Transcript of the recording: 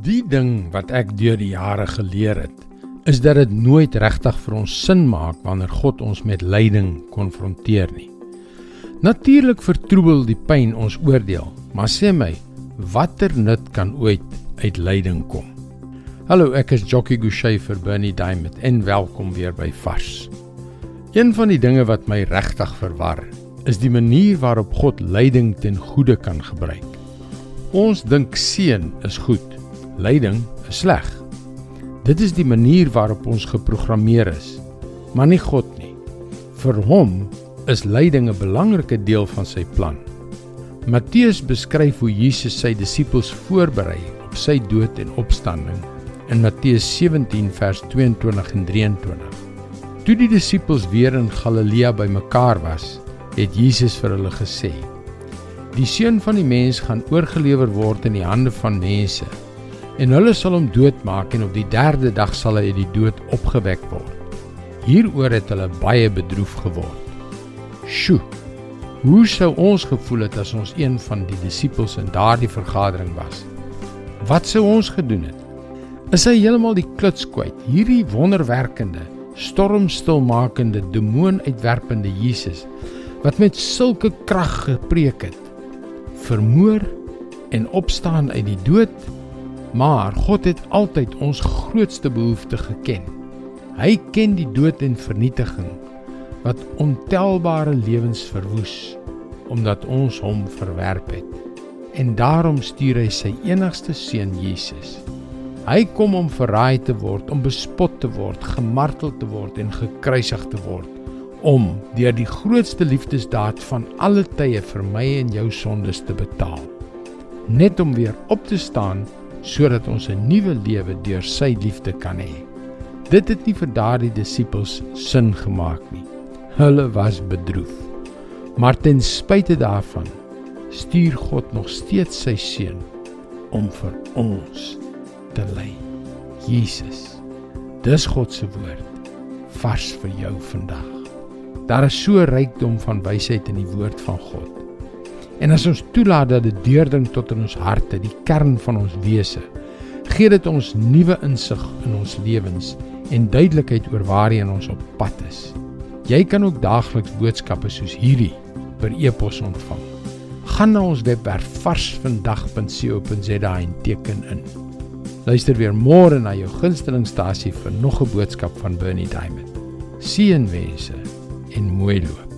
Die ding wat ek deur die jare geleer het, is dat dit nooit regtig vir ons sin maak wanneer God ons met lyding konfronteer nie. Natuurlik vertroebel die pyn ons oordeel, maar sê my, watter nut kan ooit uit lyding kom? Hallo, ek is Jockey Gouchee vir Bernie Diamond en welkom weer by Vars. Een van die dinge wat my regtig verwar, is die manier waarop God lyding ten goeie kan gebruik. Ons dink seën is goed, lyding is sleg. Dit is die manier waarop ons geprogrammeer is, maar nie God nie. Vir hom is lyding 'n belangrike deel van sy plan. Matteus beskryf hoe Jesus sy disippels voorberei op sy dood en opstanding in Matteus 17 vers 22 en 23. Toe die disippels weer in Galilea bymekaar was, het Jesus vir hulle gesê: Die seun van die mens gaan oorgelewer word in die hande van mense en hulle sal hom doodmaak en op die 3de dag sal hy uit die dood opgewek word. Hieroor het hulle baie bedroef geword. Sjoe. Hoe sou ons gevoel het as ons een van die disippels in daardie vergadering was? Wat sou ons gedoen het? Is hy heeltemal die kluts kwyt? Hierdie wonderwerkende, stormstilmakende, demoonuitwerpende Jesus wat met sulke krag gepreek het, vermoor en opstaan uit die dood Maar God het altyd ons grootste behoefte geken. Hy ken die dood en vernietiging wat ontelbare lewens verwoes omdat ons hom verwerp het. En daarom stuur hy sy enigste seun Jesus. Hy kom om verraai te word, om bespot te word, gemartel te word en gekruisig te word om deur die grootste liefdesdaad van alle tye vir my en jou sondes te betaal. Net om weer op te staan sodat ons 'n nuwe lewe deur sy liefde kan hê. Dit het nie vir daardie disippels sin gemaak nie. Hulle was bedroef. Maar ten spyte daarvan stuur God nog steeds sy seun om vir ons te lei. Jesus. Dis God se woord vars vir jou vandag. Daar is so rykdom van wysheid in die woord van God. En as ons toelaat dat dit deurdring tot in ons harte, die kern van ons wese, gee dit ons nuwe insig in ons lewens en duidelikheid oor waarheen ons op pad is. Jy kan ook daagliks boodskappe soos hierdie per e-pos ontvang. Gaan na ons webwerf varsvandag.co.za en teken in. Luister weer môre na jou gunstelingstasie vir nog 'n boodskap van Bernie Diamond. Seënwense en mooi loop.